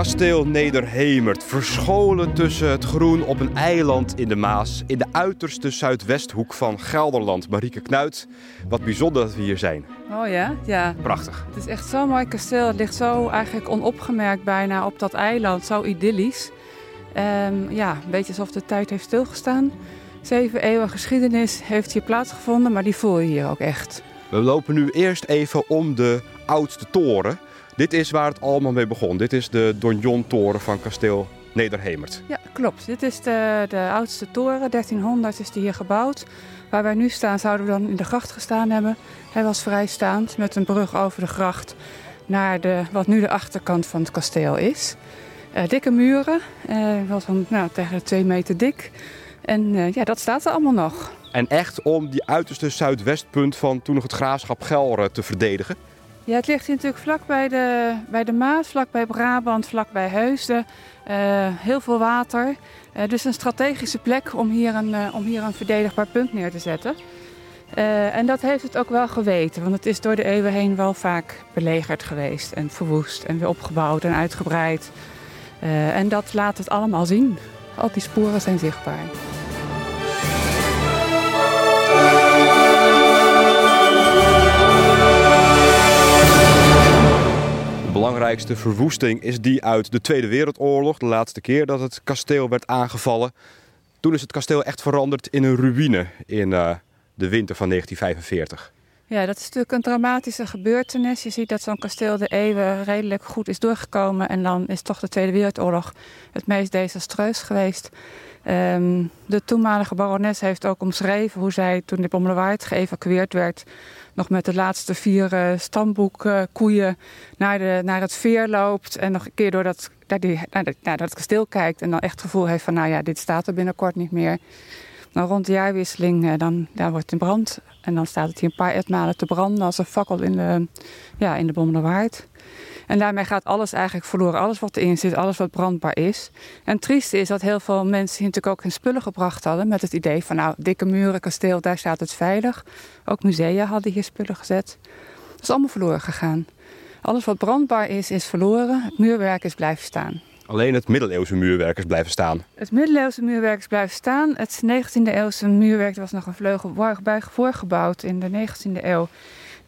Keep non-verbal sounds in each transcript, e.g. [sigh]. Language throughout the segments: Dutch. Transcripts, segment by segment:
Kasteel Nederhemert, verscholen tussen het groen op een eiland in de Maas, in de uiterste zuidwesthoek van Gelderland. Marieke Knuit, wat bijzonder dat we hier zijn. Oh ja, ja. Prachtig. Het is echt zo'n mooi kasteel. Het ligt zo eigenlijk onopgemerkt bijna op dat eiland, zo idyllisch. Ehm, ja, een beetje alsof de tijd heeft stilgestaan. Zeven eeuwen geschiedenis heeft hier plaatsgevonden, maar die voel je hier ook echt. We lopen nu eerst even om de oudste toren. Dit is waar het allemaal mee begon. Dit is de Donjon-toren van kasteel Nederhemert. Ja, klopt. Dit is de, de oudste toren. 1300 is die hier gebouwd. Waar wij nu staan zouden we dan in de gracht gestaan hebben. Hij was vrijstaand met een brug over de gracht naar de, wat nu de achterkant van het kasteel is. Uh, dikke muren, uh, was een, nou, tegen de twee meter dik. En uh, ja, dat staat er allemaal nog. En echt om die uiterste zuidwestpunt van toen nog het graafschap Gelre te verdedigen? Ja, het ligt hier natuurlijk vlak bij de, bij de Maas, vlak bij Brabant, vlak bij Heusden. Uh, heel veel water. Uh, dus een strategische plek om hier een, uh, om hier een verdedigbaar punt neer te zetten. en dat heeft het ook wel geweten, want het is door de eeuwen heen wel vaak belegerd geweest en verwoest en weer opgebouwd en uitgebreid. en dat laat het allemaal zien. Al die sporen zijn zichtbaar. Belangrijkste verwoesting is die uit de Tweede Wereldoorlog, de laatste keer dat het kasteel werd aangevallen. Toen is het kasteel echt veranderd in een ruïne in uh, de winter van 1945. Ja, dat is natuurlijk een dramatische gebeurtenis. Je ziet dat zo'n kasteel de eeuwen redelijk goed is doorgekomen. En dan is toch de Tweede Wereldoorlog het meest desastreus geweest. Um, de toenmalige barones heeft ook omschreven hoe zij toen de Bommelerwaard geëvacueerd werd, nog met de laatste vier uh, stamboekkoeien naar, naar het veer loopt en nog een keer door dat, naar, naar, naar dat kasteel kijkt en dan echt het gevoel heeft van nou ja, dit staat er binnenkort niet meer. Nou, rond de jaarwisseling uh, dan, wordt in brand en dan staat het hier een paar etmalen te branden als een fakkel in de, ja, in de. En daarmee gaat alles eigenlijk verloren. Alles wat erin zit, alles wat brandbaar is. En het trieste is dat heel veel mensen hier natuurlijk ook hun spullen gebracht hadden. Met het idee van nou, dikke muren, kasteel, daar staat het veilig. Ook musea hadden hier spullen gezet. Dat is allemaal verloren gegaan. Alles wat brandbaar is, is verloren. Het muurwerk is blijven staan. Alleen het middeleeuwse muurwerk is blijven staan. Het middeleeuwse muurwerk is blijven staan. Het 19e eeuwse muurwerk was nog een vleugel voorgebouwd in de 19e eeuw.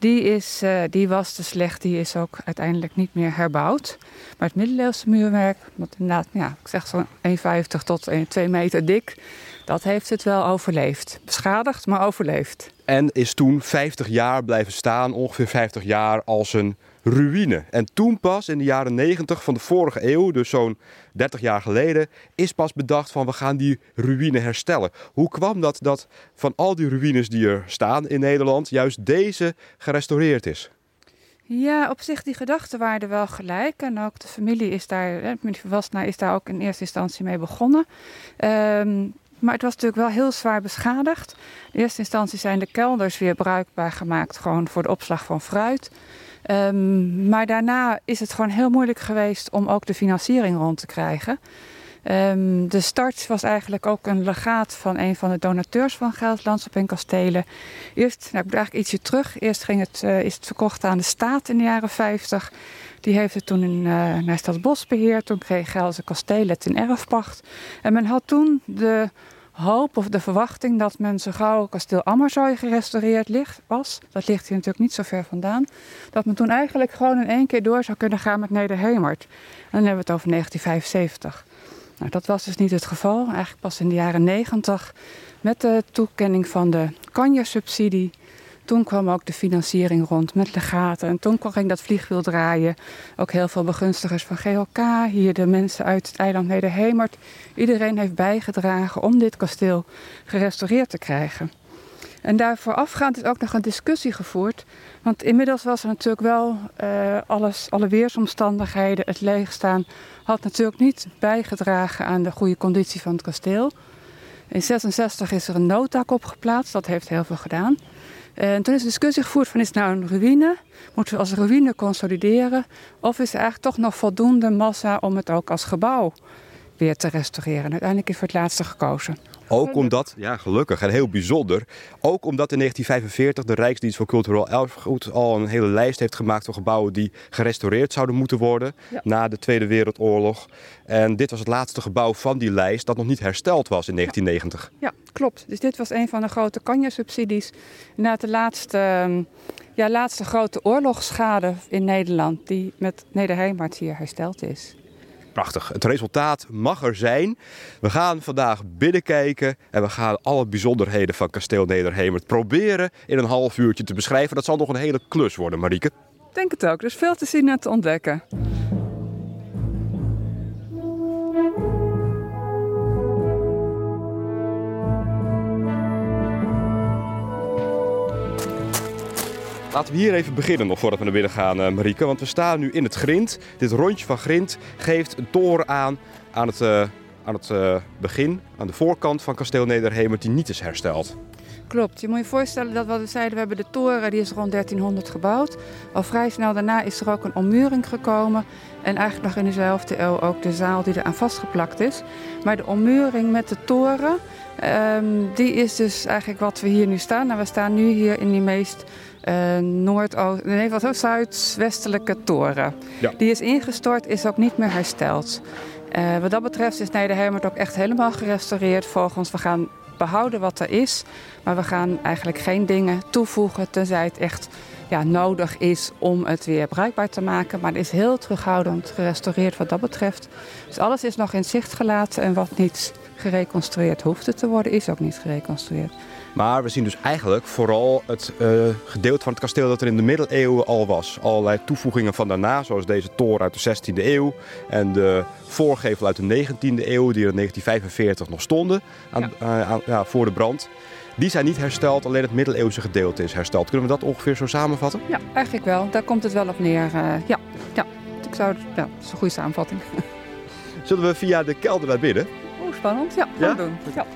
Die, is, uh, die was te slecht, die is ook uiteindelijk niet meer herbouwd. Maar het middeleeuwse muurwerk, wat inderdaad, ja, ik zeg zo'n 1,50 tot 2 meter dik, dat heeft het wel overleefd. Beschadigd, maar overleefd. En is toen 50 jaar blijven staan, ongeveer 50 jaar als een ruïne. En toen pas, in de jaren 90 van de vorige eeuw, dus zo'n 30 jaar geleden, is pas bedacht van we gaan die ruïne herstellen. Hoe kwam dat dat van al die ruïnes die er staan in Nederland, juist deze gerestaureerd is? Ja, op zich die gedachten waren wel gelijk. En ook de familie is daar, Wassenaar is daar ook in eerste instantie mee begonnen. Um, maar het was natuurlijk wel heel zwaar beschadigd. In eerste instantie zijn de kelders weer bruikbaar gemaakt, gewoon voor de opslag van fruit. Um, maar daarna is het gewoon heel moeilijk geweest om ook de financiering rond te krijgen. Um, de start was eigenlijk ook een legaat van een van de donateurs van Gelderlands en Kastelen. Eerst, nou, ik moet eigenlijk ietsje terug. Eerst ging het, uh, is het verkocht aan de staat in de jaren 50. Die heeft het toen in, uh, naar Stadsbos beheerd. Toen kreeg Gelderse Kastelen het in erfpacht. En men had toen de hoop of de verwachting dat men zo gauw kasteel Ammerzooi gerestaureerd ligt, was. Dat ligt hier natuurlijk niet zo ver vandaan. Dat men toen eigenlijk gewoon in één keer door zou kunnen gaan met Nederhemert. En dan hebben we het over 1975. Nou, dat was dus niet het geval. Eigenlijk pas in de jaren 90 met de toekenning van de Kanja-subsidie toen kwam ook de financiering rond met legaten. En toen ging dat vliegwiel draaien. Ook heel veel begunstigers van GLK, hier de mensen uit het eiland Nederhemert. Iedereen heeft bijgedragen om dit kasteel gerestaureerd te krijgen. En daar voorafgaand is ook nog een discussie gevoerd. Want inmiddels was er natuurlijk wel uh, alles, alle weersomstandigheden, het leegstaan, had natuurlijk niet bijgedragen aan de goede conditie van het kasteel. In 66 is er een nooddak opgeplaatst, dat heeft heel veel gedaan. En toen is de discussie gevoerd van is het nou een ruïne? Moeten we als ruïne consolideren? Of is er eigenlijk toch nog voldoende massa om het ook als gebouw weer te restaureren. Uiteindelijk is voor het laatste gekozen. Ook omdat, ja gelukkig en heel bijzonder, ook omdat in 1945 de Rijksdienst voor Cultureel Erfgoed al een hele lijst heeft gemaakt van gebouwen die gerestaureerd zouden moeten worden na de Tweede Wereldoorlog. En dit was het laatste gebouw van die lijst dat nog niet hersteld was in 1990. Ja, klopt. Dus dit was een van de grote Kanja-subsidies. Na de laatste, ehm, ja, laatste grote oorlogsschade in Nederland die met Nederheimart hier hersteld is. Prachtig. Het resultaat mag er zijn. We gaan vandaag binnenkijken en we gaan alle bijzonderheden van kasteel Nederhemert proberen in een half uurtje te beschrijven. Dat zal nog een hele klus worden, Marieke. Denk het ook. Er is veel te zien en te ontdekken. Laten we hier even beginnen nog voordat we naar binnen gaan, uh, Marieke. Want we staan nu in het grind. Dit rondje van grind geeft een toren aan aan het, uh, aan het uh, begin, aan de voorkant van kasteel Nederhemert, die niet is hersteld. Klopt. Je moet je voorstellen dat wat we zeiden, we hebben de toren, die is rond 1300 gebouwd. Al vrij snel daarna is er ook een ommuring gekomen. En eigenlijk nog in dezelfde eeuw ook de zaal die eraan vastgeplakt is. Maar de ommuring met de toren, um, die is dus eigenlijk wat we hier nu staan. Nou, we staan nu hier in die meest uh, noordoost, nee, wat ook zuidwestelijke toren. Ja. Die is ingestort, is ook niet meer hersteld. Uh, wat dat betreft is Nederhemert ook echt helemaal gerestaureerd. Volgens we gaan behouden wat er is, maar we gaan eigenlijk geen dingen toevoegen tenzij het echt ja, nodig is om het weer bruikbaar te maken. Maar het is heel terughoudend gerestaureerd wat dat betreft. Dus alles is nog in zicht gelaten en wat niet gereconstrueerd hoefde te worden, is ook niet gereconstrueerd. Maar we zien dus eigenlijk vooral het uh, gedeelte van het kasteel dat er in de middeleeuwen al was. Allerlei toevoegingen van daarna, zoals deze toren uit de 16e eeuw en de voorgevel uit de 19e eeuw, die er in 1945 nog stonden aan, ja. Uh, aan, ja, voor de brand. Die zijn niet hersteld, alleen het middeleeuwse gedeelte is hersteld. Kunnen we dat ongeveer zo samenvatten? Ja, eigenlijk wel. Daar komt het wel op neer. Uh, ja, ja. Ik zou, ja, dat is een goede samenvatting. [laughs] Zullen we via de kelder naar binnen? Spannend. Ja, gaan ja? we doen. Ja.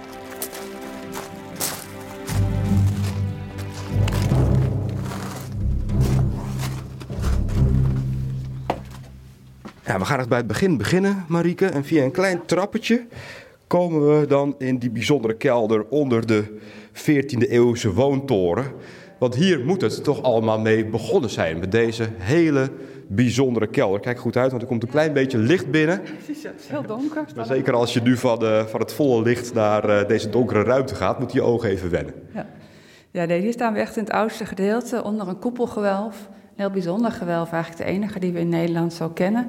Ja, we gaan het bij het begin beginnen, Marieke. En via een klein trappetje komen we dan in die bijzondere kelder onder de 14e eeuwse woontoren. Want hier moet het toch allemaal mee begonnen zijn. Met deze hele bijzondere kelder. Kijk goed uit, want er komt een klein beetje licht binnen. Precies, het is heel donker. Maar zeker als je nu van, de, van het volle licht naar uh, deze donkere ruimte gaat, moet je ogen even wennen. Ja. ja, nee, hier staan we echt in het oudste gedeelte, onder een koepelgewelf. Een heel bijzonder gewelf, eigenlijk de enige die we in Nederland zo kennen.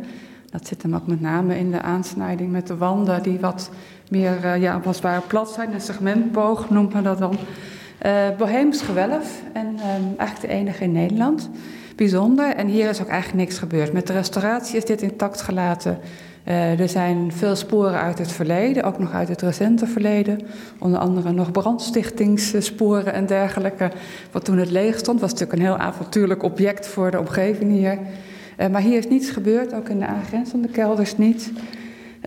Dat zit hem ook met name in de aansnijding met de wanden, die wat meer uh, ja, als ware plat zijn. Een segmentboog noemt men dat dan. Uh, Boheems gewelf en um, eigenlijk de enige in Nederland. Bijzonder. En hier is ook eigenlijk niks gebeurd. Met de restauratie is dit intact gelaten. Uh, er zijn veel sporen uit het verleden, ook nog uit het recente verleden. Onder andere nog brandstichtingssporen en dergelijke. Wat toen het leeg stond, was natuurlijk een heel avontuurlijk object voor de omgeving hier. Uh, maar hier is niets gebeurd, ook in de aangrenzende kelders niet.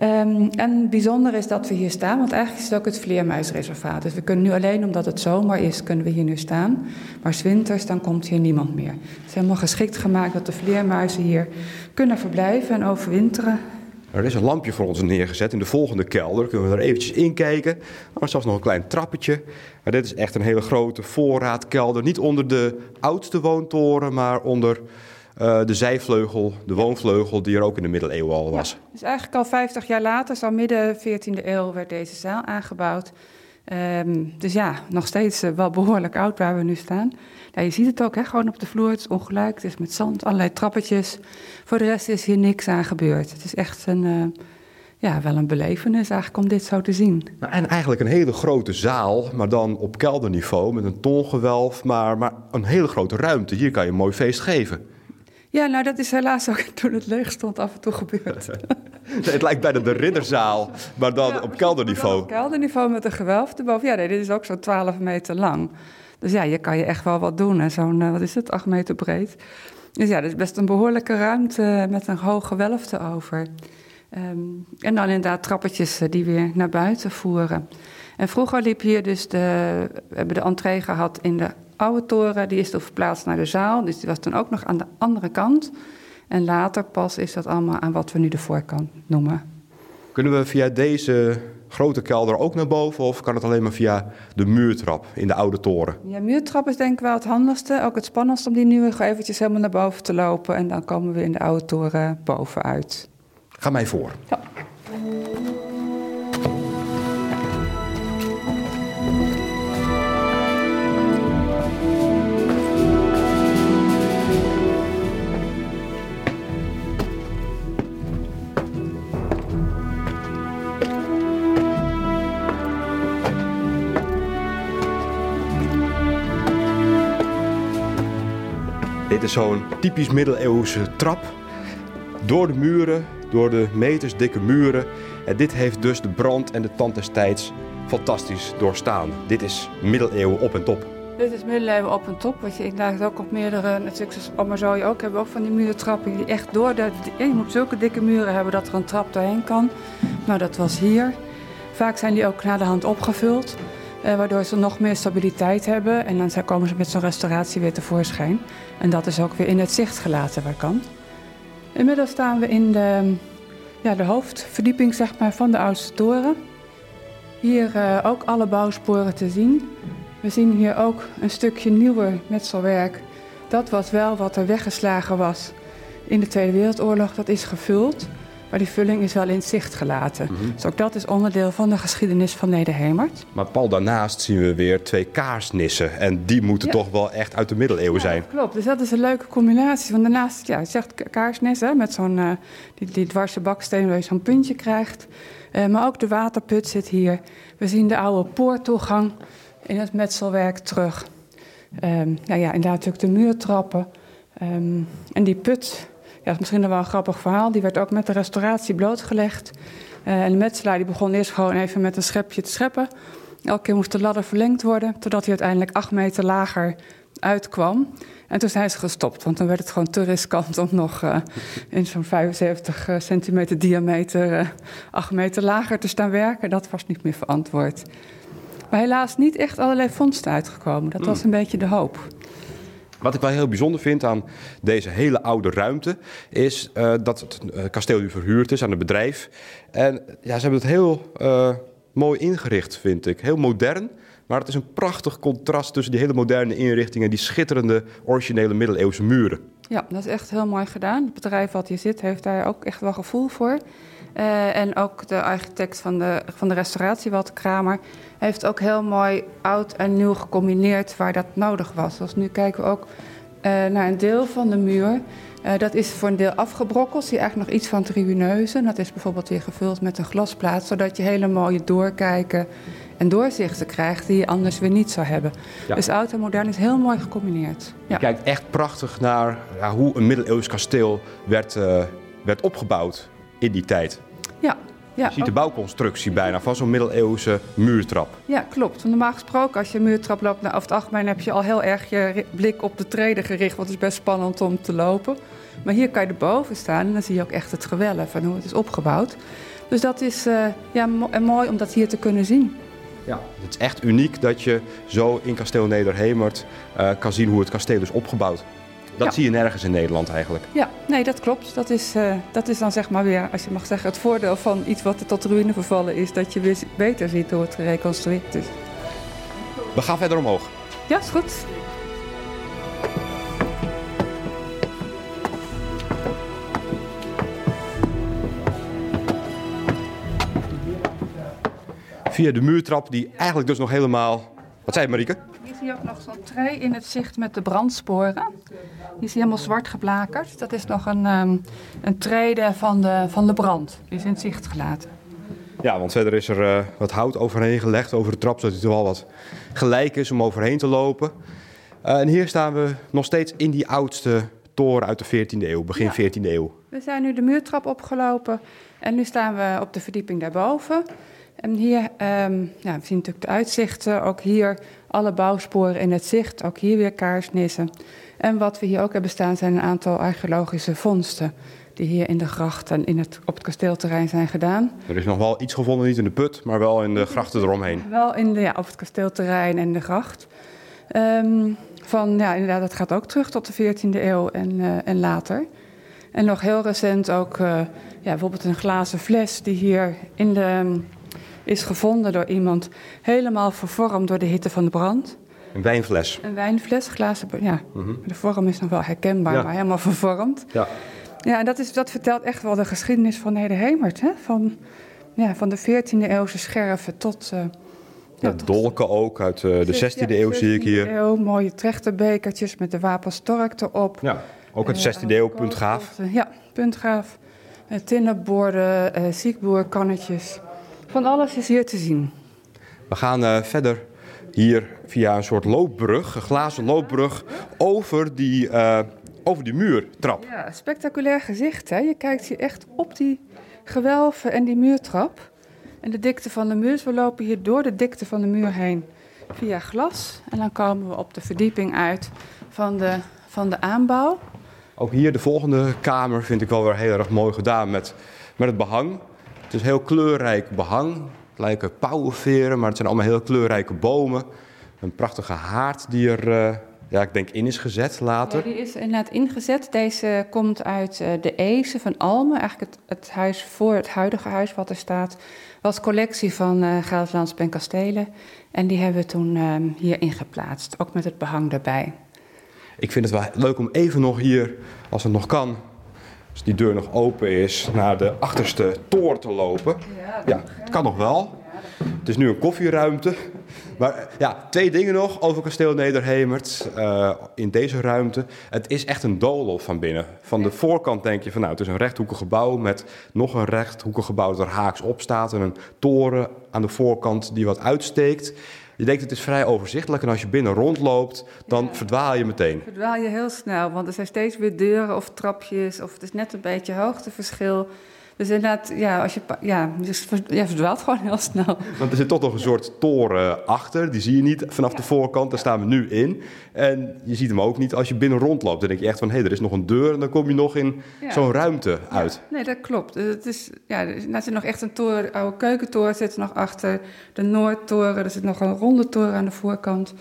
Um, en bijzonder is dat we hier staan, want eigenlijk is het ook het vleermuisreservaat. Dus we kunnen nu alleen omdat het zomer is, kunnen we hier nu staan. Maar winters, dan komt hier niemand meer. Het is helemaal geschikt gemaakt dat de vleermuizen hier kunnen verblijven en overwinteren. Er is een lampje voor ons neergezet in de volgende kelder. Kunnen we er eventjes in kijken. Is zelfs nog een klein trappetje. Maar dit is echt een hele grote voorraadkelder. Niet onder de oudste woontoren, maar onder uh, de zijvleugel, de woonvleugel, die er ook in de middeleeuwen al was. Ja, dus eigenlijk al 50 jaar later, zo midden 14e eeuw, werd deze zaal aangebouwd. Um, dus ja, nog steeds uh, wel behoorlijk oud waar we nu staan. Nou, je ziet het ook, hè, gewoon op de vloer, het is ongelijk, het is met zand, allerlei trappetjes. Voor de rest is hier niks aan gebeurd. Het is echt een, uh, ja, wel een belevenis eigenlijk om dit zo te zien. Nou, en eigenlijk een hele grote zaal, maar dan op kelderniveau met een tolgewelf, maar, maar een hele grote ruimte. Hier kan je een mooi feest geven. Ja, nou dat is helaas ook [laughs] toen het leeg stond af en toe gebeurd. [laughs] het lijkt bijna de ridderzaal, maar dan ja, op kelderniveau. Op kelderniveau met een gewelf erboven. Ja, nee, dit is ook zo'n 12 meter lang. Dus ja, je kan je echt wel wat doen. Zo'n, uh, wat is het, 8 meter breed. Dus ja, dat is best een behoorlijke ruimte met een hoog gewelf erover. Um, en dan inderdaad trappetjes die weer naar buiten voeren. En vroeger liep hier dus de, we hebben de entree gehad in de oude toren, die is toen verplaatst naar de zaal. Dus die was dan ook nog aan de andere kant. En later pas is dat allemaal aan wat we nu de voorkant noemen. Kunnen we via deze grote kelder ook naar boven of kan het alleen maar via de muurtrap in de oude toren? Ja, muurtrap is denk ik wel het handigste. Ook het spannendste om die nu eventjes helemaal naar boven te lopen. En dan komen we in de oude toren bovenuit. Ga mij voor. Ja. Dit is zo'n typisch middeleeuwse trap. Door de muren, door de meters dikke muren. En dit heeft dus de brand en de tand destijds fantastisch doorstaan. Dit is middeleeuwen op en top. Dit is middeleeuwen op en top. Wat je inderdaad ook op meerdere, natuurlijk zoals Oma zo je ook hebben, ook van die muurtrappen die echt door de. Je moet zulke dikke muren hebben dat er een trap doorheen kan. Nou, dat was hier. Vaak zijn die ook naar de hand opgevuld. Eh, waardoor ze nog meer stabiliteit hebben. En dan komen ze met zo'n restauratie weer tevoorschijn. En dat is ook weer in het zicht gelaten waar kan. Inmiddels staan we in de, ja, de hoofdverdieping zeg maar, van de oudste toren. Hier uh, ook alle bouwsporen te zien. We zien hier ook een stukje nieuwer metselwerk. Dat was wel wat er weggeslagen was in de Tweede Wereldoorlog. Dat is gevuld. Maar die vulling is wel in zicht gelaten. Mhm. Dus ook dat is onderdeel van de geschiedenis van Nederhemert. Maar Paul, daarnaast zien we weer twee kaarsnissen. En die moeten toch wel echt uit de middeleeuwen zijn. klopt, dus dat is een leuke combinatie. Want daarnaast, ja, het zegt kaarsnissen met zo'n uh, die, die dwarse baksteen waar je zo'n puntje krijgt. Uh, maar ook de waterput zit hier. We zien de oude poorttoegang in het metselwerk terug. Um, nou ja, inderdaad natuurlijk de muurtrappen. Um, en die put ja, is misschien wel een grappig verhaal. Die werd ook met de restauratie blootgelegd. Uh, en de metselaar die begon eerst gewoon even met een schepje te scheppen. Elke keer moest de ladder verlengd worden, totdat hij uiteindelijk acht meter lager uitkwam. En toen zijn ze gestopt, want dan werd het gewoon te riskant om nog uh, in zo'n 75 uh, centimeter diameter uh, acht meter lager te staan werken. Dat was niet meer verantwoord. Maar helaas niet echt allerlei vondsten uitgekomen. Dat was een beetje de hoop. Wat ik wel heel bijzonder vind aan deze hele oude ruimte, is uh, dat het uh, kasteel nu verhuurd is aan een bedrijf. En ja, ze hebben het heel uh, mooi ingericht, vind ik. Heel modern. Maar het is een prachtig contrast tussen die hele moderne inrichting en die schitterende originele middeleeuwse muren. Ja, dat is echt heel mooi gedaan. Het bedrijf wat hier zit heeft daar ook echt wel gevoel voor. Uh, en ook de architect van de, van de restauratie, Walter Kramer, heeft ook heel mooi oud en nieuw gecombineerd waar dat nodig was. Dus nu kijken we ook uh, naar een deel van de muur. Uh, dat is voor een deel afgebrokkeld. Zie je eigenlijk nog iets van tribuneuzen. Dat is bijvoorbeeld weer gevuld met een glasplaat, zodat je hele mooie doorkijken en doorzichten krijgt die je anders weer niet zou hebben. Ja. Dus oud en modern is heel mooi gecombineerd. Ja. Je kijkt echt prachtig naar ja, hoe een middeleeuws kasteel werd, werd opgebouwd in die tijd. Ja. Ja, je ziet de bouwconstructie bijna van zo'n middeleeuwse muurtrap. Ja, klopt. Want normaal gesproken, als je een muurtrap loopt, nou, over het algemeen heb je al heel erg je blik op de treden gericht. Want het is best spannend om te lopen. Maar hier kan je erboven staan en dan zie je ook echt het gewelf van hoe het is opgebouwd. Dus dat is uh, ja, mooi om dat hier te kunnen zien. Ja, het is echt uniek dat je zo in kasteel Nederhemert uh, kan zien hoe het kasteel is opgebouwd. Dat ja. zie je nergens in Nederland eigenlijk. Ja, nee, dat klopt. Dat is, uh, dat is dan zeg maar weer, als je mag zeggen, het voordeel van iets wat er tot ruïne vervallen is, dat je weer beter ziet hoe het gereconstrueerd is. We gaan verder omhoog. Ja, is goed. Via de muurtrap die eigenlijk dus nog helemaal... Wat zei je Marieke? Hier zie je ook nog zo'n tree in het zicht met de brandsporen. Die is helemaal zwart geblakerd. Dat is nog een, um, een trede van de, van de brand. Die is in het zicht gelaten. Ja, want verder is er uh, wat hout overheen gelegd over de trap, zodat het wel wat gelijk is om overheen te lopen. Uh, en hier staan we nog steeds in die oudste toren uit de 14e eeuw, begin ja. 14e eeuw. We zijn nu de muurtrap opgelopen en nu staan we op de verdieping daarboven. En hier um, ja, we zien natuurlijk de uitzichten, ook hier alle bouwsporen in het zicht, ook hier weer kaarsnissen. En wat we hier ook hebben staan zijn een aantal archeologische vondsten die hier in de gracht en in het, op het kasteelterrein zijn gedaan. Er is nog wel iets gevonden, niet in de put, maar wel in de grachten eromheen. Wel in de, ja, op het kasteelterrein en de gracht. Um, van, ja, inderdaad, dat gaat ook terug tot de 14e eeuw en, uh, en later. En nog heel recent ook uh, ja, bijvoorbeeld een glazen fles die hier in de, is gevonden door iemand. Helemaal vervormd door de hitte van de brand. Een wijnfles. Een wijnfles, glazen. Ja, mhm. de vorm is nog wel herkenbaar, maar helemaal vervormd. Ja, ja en dat, is, dat vertelt echt wel de geschiedenis van Nederhemert. Hè? Van, ja, van de 14e eeuwse scherven tot. Uh, ja, dolken ook uit uh, de 16e eeuw zie ik hier. Eeuw, mooie trechterbekertjes met de wapen Stork erop. Ja, ook uit de 16e eeuw, puntgaaf. Ja, puntgaaf. Uh, tinnenborden, ziekboerkannetjes. Van alles is hier te zien. We gaan verder hier via een soort loopbrug, een glazen loopbrug, over die, uh, over die muurtrap. Ja, spectaculair gezicht. Hè? Je kijkt hier echt op die gewelven en die muurtrap. En de dikte van de muur. we lopen hier door de dikte van de muur heen via glas. En dan komen we op de verdieping uit van de, van de aanbouw. Ook hier de volgende kamer vind ik wel weer heel erg mooi gedaan met, met het behang. Het is heel kleurrijk behang lijken pauwenveren, maar het zijn allemaal heel kleurrijke bomen. Een prachtige haard die er, uh, ja, ik denk, in is gezet later. Ja, die is inderdaad ingezet. Deze komt uit uh, de Eese van Almen. Eigenlijk het, het, huis voor het huidige huis wat er staat. Was collectie van uh, Gelderlands en Kastelen. En die hebben we toen uh, hier ingeplaatst. Ook met het behang erbij. Ik vind het wel leuk om even nog hier, als het nog kan, als die deur nog open is, naar de achterste toren te lopen. Ja, het kan nog wel. Het is nu een koffieruimte. Maar ja, twee dingen nog over kasteel Nederhemert uh, in deze ruimte. Het is echt een doolhof van binnen. Van de voorkant denk je van nou, het is een rechthoekig gebouw met nog een rechthoekig gebouw dat er haaks op staat en een toren aan de voorkant die wat uitsteekt. Je denkt het is vrij overzichtelijk en als je binnen rondloopt, dan verdwaal je meteen. Verdwaal je heel snel, want er zijn steeds weer deuren of trapjes of het is net een beetje hoogteverschil. Dus inderdaad, ja, als je, ja, dus je verdwaalt gewoon heel snel. Want er zit toch nog een soort toren achter. Die zie je niet vanaf de voorkant. Daar staan we nu in. En je ziet hem ook niet als je binnen rondloopt. Dan denk je echt van, hé, hey, er is nog een deur. En dan kom je nog in zo'n ruimte uit. Nee, dat klopt. Dus het is, ja, er zit nog echt een toren. oude keukentoren zit er nog achter. De Noordtoren. Er zit nog een ronde toren aan de voorkant.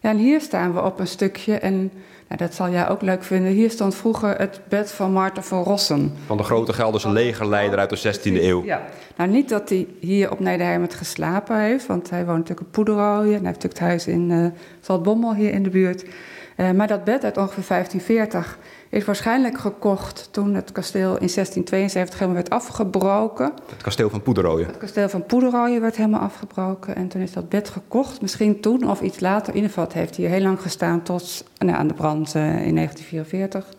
Ja, en hier staan we op een stukje. En nou, dat zal jij ook leuk vinden. Hier stond vroeger het bed van Maarten van Rossen. Van de grote Gelderse legerleider uit de 16e eeuw. Ja, nou niet dat hij hier op Nederheimet geslapen heeft, want hij woont natuurlijk in Poederooien. En hij heeft natuurlijk het huis in uh, Zaltbommel hier in de buurt. Uh, maar dat bed uit ongeveer 1540 is waarschijnlijk gekocht toen het kasteel in 1672 helemaal werd afgebroken. Het kasteel van Poederooien. Het kasteel van Poederooien werd helemaal afgebroken en toen is dat bed gekocht. Misschien toen of iets later. In ieder geval heeft hij heel lang gestaan tot nou, aan de brand uh, in 1944. Um,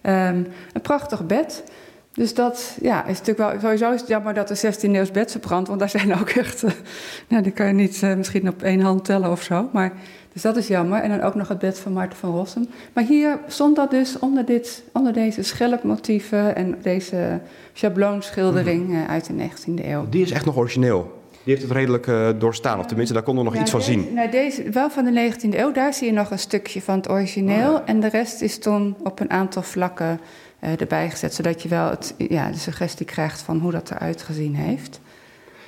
ehm, een prachtig bed. Dus dat ja, is natuurlijk wel. Sowieso is het jammer dat de 16 eeuws bed brandt, want daar zijn ook echt. Uh, [laughs] nou, die kan je niet misschien op één hand tellen of zo. Maar dus dat is jammer. En dan ook nog het bed van Maarten van Rossum. Maar hier stond dat dus onder, dit, onder deze schelpmotieven en deze schabloonschildering mhm. uit de 19e eeuw. Die is echt nog origineel. Die heeft het redelijk uh, doorstaan, of tenminste, daar konden we nog iets van zien. Nou, deze, wel van de 19e eeuw, daar zie je nog een stukje van het origineel. Oh, en de rest is toen op een aantal vlakken uh, erbij gezet, zodat je wel het, ja, de suggestie krijgt van hoe dat eruit gezien heeft.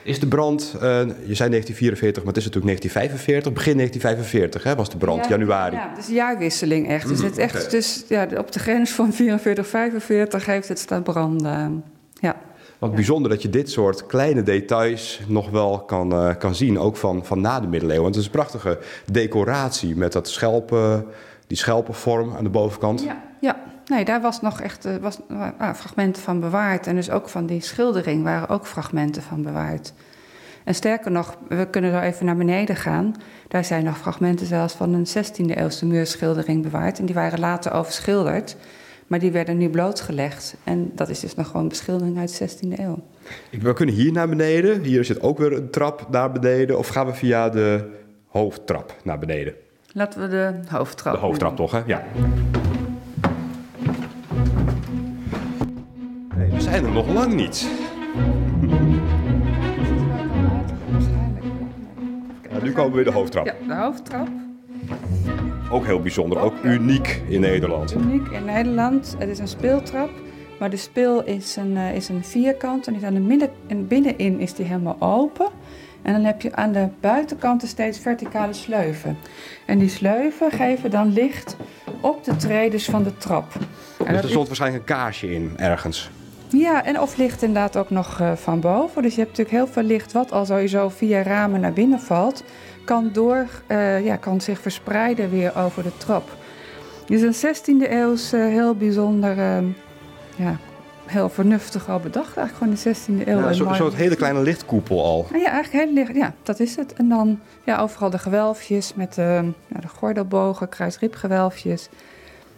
Is de brand, uh, je zei 1944, maar het is natuurlijk 1945, begin 1945 hè, was de brand, januari. Ja, dus jaarwisseling echt. Dus het echt dus, ja, op de grens van 44, 45 heeft het staan branden. Ja. Wat bijzonder dat je dit soort kleine details nog wel kan, uh, kan zien, ook van, van na de middeleeuwen. Want het is een prachtige decoratie met dat schelpen, die schelpenvorm aan de bovenkant. Ja, ja. Nee, daar was nog echt uh, was, uh, fragmenten van bewaard. En dus ook van die schildering waren ook fragmenten van bewaard. En sterker nog, we kunnen zo even naar beneden gaan. Daar zijn nog fragmenten zelfs van een 16e eeuwse muurschildering bewaard. En die waren later overschilderd. Maar die werden nu blootgelegd. En dat is dus nog gewoon beschildering uit de 16e eeuw. We kunnen hier naar beneden. Hier zit ook weer een trap naar beneden. Of gaan we via de hoofdtrap naar beneden? Laten we de hoofdtrap. De hoofdtrap toch, hè? Ja. Zijn er nog lang niet. nu komen we de hoofdtrap. Ja, de hoofdtrap. Ook heel bijzonder, ook uniek in Nederland. Uniek in Nederland. Het is een speeltrap, maar de speel is een, uh, is een vierkant en, is aan de midden, en binnenin is die helemaal open. En dan heb je aan de buitenkanten steeds verticale sleuven. En die sleuven geven dan licht op de tredes van de trap. En Dus er stond waarschijnlijk een kaarsje in ergens. Ja, en of licht inderdaad ook nog eh, van boven. Dus je hebt natuurlijk heel veel licht wat al sowieso via ramen naar binnen valt. Kan, door, eh, ja, kan zich verspreiden weer over de trap. Dus een 16e eeuws eh, heel bijzonder, eh, ja, heel vernuftig al bedacht. Eigenlijk gewoon de 16e eeuw. Ja, Zo'n soort hele kleine lichtkoepel al. Nou ja, eigenlijk heel licht. Ja, dat is het. En dan ja, overal de gewelfjes met de, ja, de gordelbogen, kruisriepgewelfjes.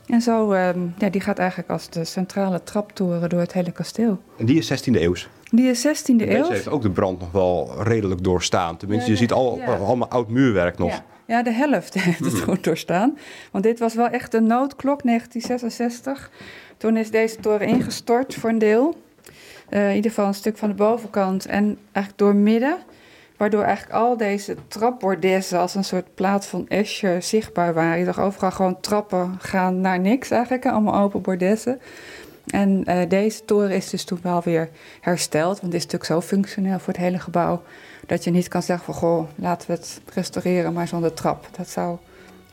En zo, ehm, ja, die gaat eigenlijk als de centrale traptoren door het hele kasteel. En die is 16e eeuws. Die is 16e eeuw. Deze heeft ook de brand nog wel redelijk doorstaan. Tenminste, Ja, je ziet al, ja. allemaal oud muurwerk nog. Ja. ja, de helft [laughs] heeft het goed doorstaan. Want dit was wel echt een noodklok, 1966. Toen is deze toren ingestort voor een deel. Eh, in ieder geval een stuk van de bovenkant en eigenlijk door midden. Waardoor eigenlijk al deze trapbordessen als een soort plaat van Escher zichtbaar waren. Je zag overal gewoon trappen gaan naar niks eigenlijk. Allemaal open bordessen. En eh, deze toren is dus toen wel weer hersteld. Want het is natuurlijk zo functioneel voor het hele gebouw. Dat je niet kan zeggen van goh, laten we het restaureren maar zonder trap. Dat zou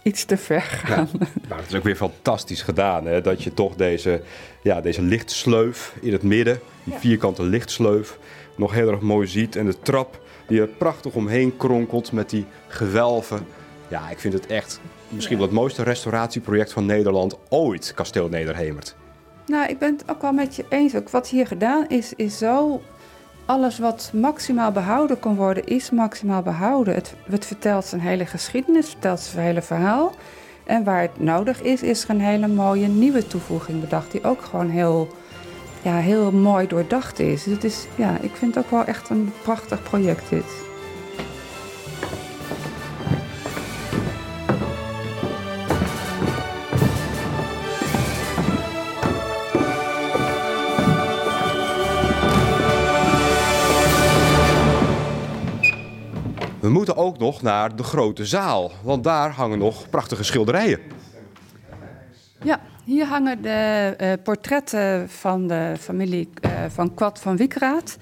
iets te ver gaan. Maar het is ook weer fantastisch gedaan. Hè? Dat je toch deze, ja, deze lichtsleuf in het midden, die Ja. vierkante lichtsleuf, nog heel erg mooi ziet. En de trap die er prachtig omheen kronkelt met die gewelven. Ja, ik vind het echt misschien wel het mooiste restauratieproject van Nederland ooit, Kasteel Nederhemert. Nou, ik ben het ook wel met je eens. Ook wat hier gedaan is, is zo. Alles wat maximaal behouden kon worden, is maximaal behouden. Het, het vertelt zijn hele geschiedenis, het vertelt zijn hele verhaal. En waar het nodig is, is er een hele mooie nieuwe toevoeging bedacht. Die ook gewoon heel, ja, heel mooi doordacht is. Dus het is, ja, ik vind het ook wel echt een prachtig project dit. We moeten ook nog naar de grote zaal, want daar hangen nog prachtige schilderijen. Ja, hier hangen de eh, portretten van de familie eh, van Kwad van Wiekeraat.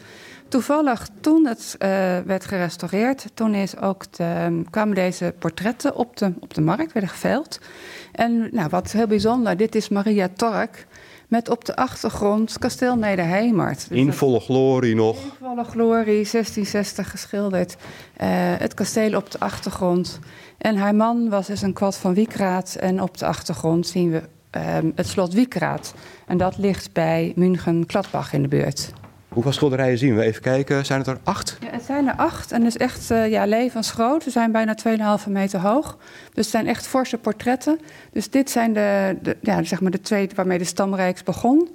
Toevallig toen het eh, werd gerestaureerd, toen is ook de, kwamen deze portretten op de, op de markt, werden geveild. En nou, wat heel bijzonder, dit is Maria Tork met op de achtergrond kasteel Nederhemert. Dus In volle glorie nog. in volle glorie, 1660 geschilderd. Het kasteel op de achtergrond. En haar man was dus een kwad van Wiekraat. En op de achtergrond zien we ehm, het slot Wiekraat. En dat ligt bij München-Kladbach in de buurt. Hoeveel schilderijen zien we? Even kijken, zijn het er acht? Ja, het zijn er acht en het is echt eh, ja, levensgroot. Ze zijn bijna 2,5 meter hoog. Dus het zijn echt forse portretten. Dus dit zijn de, de, ja, zeg maar de twee waarmee de stamrijks begon.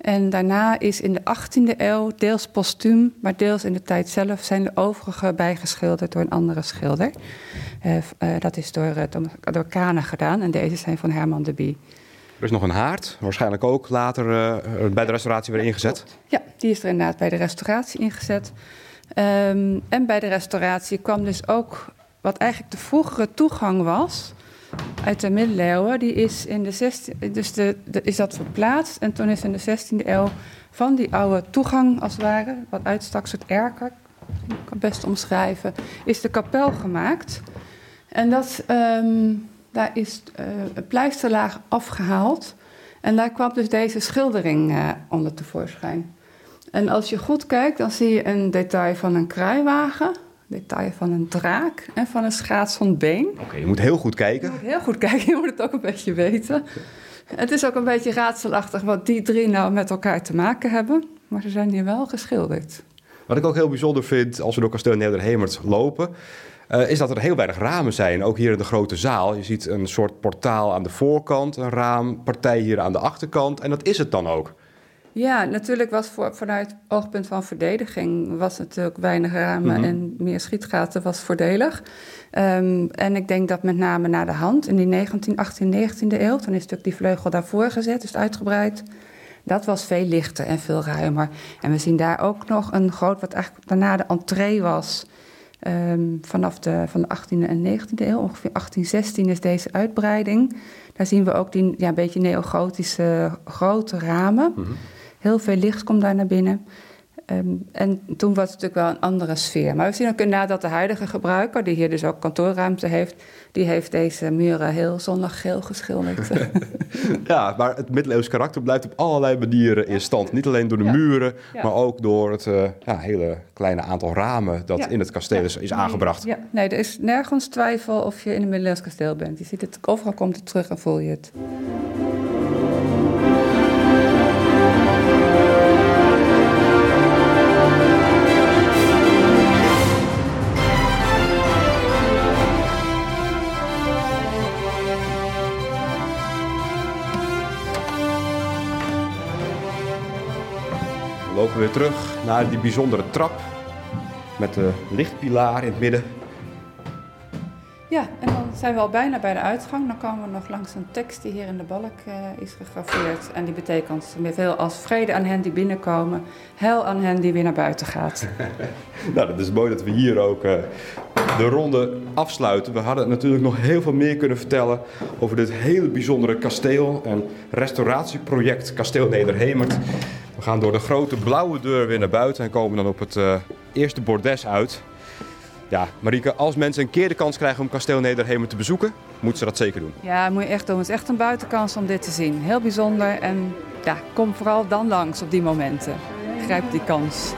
En daarna is in de 18e eeuw, deels postuum, maar deels in de tijd zelf, zijn de overige bijgeschilderd door een andere schilder. Eh, eh, dat is door, door Kane gedaan en deze zijn van Herman de Bie. Er is nog een haard, waarschijnlijk ook later eh, bij de restauratie weer ingezet. Ja, die is er inderdaad bij de restauratie ingezet. Ehm, en bij de restauratie kwam dus ook wat eigenlijk de vroegere toegang was uit de middeleeuwen. Die is in de 16, dus de, is dat verplaatst. En toen is in de 16e eeuw van die oude toegang, als het ware, wat uitstak, soort erker, ik kan het best omschrijven, is de kapel gemaakt. En dat, ehm, daar is eh, een pleisterlaag afgehaald. En daar kwam dus deze schildering eh, onder tevoorschijn. En als je goed kijkt, dan zie je een detail van een kruiwagen, detail van een draak en van een schaatsend been. Oké, je moet heel goed Je kijken. moet heel goed kijken, [laughs] je moet het ook een beetje weten. Het is ook een beetje raadselachtig wat die drie nou met elkaar te maken hebben. Maar ze zijn hier wel geschilderd. Wat ik ook heel bijzonder vind als we door kasteel Nederhemert lopen, eh, is dat er heel weinig ramen zijn. Ook hier in de grote zaal. Je ziet een soort portaal aan de voorkant, een raampartij hier aan de achterkant. En dat is het dan ook. Ja, natuurlijk was voor, vanuit oogpunt van verdediging was natuurlijk weinig ramen Mhm. en meer schietgaten was voordelig. Ehm, en ik denk dat met name naar de hand in die 19, 18, 19e eeuw, toen is natuurlijk die vleugel daarvoor gezet, dus uitgebreid. Dat was veel lichter en veel ruimer. En we zien daar ook nog een groot, wat eigenlijk daarna de entree was. Ehm, vanaf de, van de 18e en 19e eeuw, ongeveer 1816 is deze uitbreiding. Daar zien we ook die ja, een beetje neogotische grote ramen. Mhm. Heel veel licht komt daar naar binnen. Ehm, en toen was het natuurlijk wel een andere sfeer. Maar we zien ook inderdaad dat de huidige gebruiker, die hier dus ook kantoorruimte heeft, die heeft deze muren heel zondaggeel geschilderd. [laughs] ja, maar het middeleeuws karakter blijft op allerlei manieren in stand. Niet alleen door de muren, maar ook door het uh, ja, hele kleine aantal ramen dat in het kasteel is, is aangebracht. Ja, nee, er is nergens twijfel of je in een middeleeuws kasteel bent. Je ziet het, overal komt het terug en voel je het. Terug naar die bijzondere trap met de lichtpilaar in het midden. Ja, en dan zijn we al bijna bij de uitgang. Dan komen we nog langs een tekst die hier in de balk uh, is gegraveerd. En die betekent veel als vrede aan hen die binnenkomen, hel aan hen die weer naar buiten gaat. [laughs] nou, dat is mooi dat we hier ook uh, de ronde afsluiten. We hadden natuurlijk nog heel veel meer kunnen vertellen over dit hele bijzondere kasteel en restauratieproject Kasteel Nederhemert. We gaan door de grote blauwe deur weer naar buiten en komen dan op het uh, eerste bordes uit. Ja, Marieke, als mensen een keer de kans krijgen om Kasteel Nederhemert te bezoeken, moeten ze dat zeker doen. Ja, moet je echt doen. Het is echt een buitenkans om dit te zien. Heel bijzonder en ja, kom vooral dan langs op die momenten. Grijp die kans.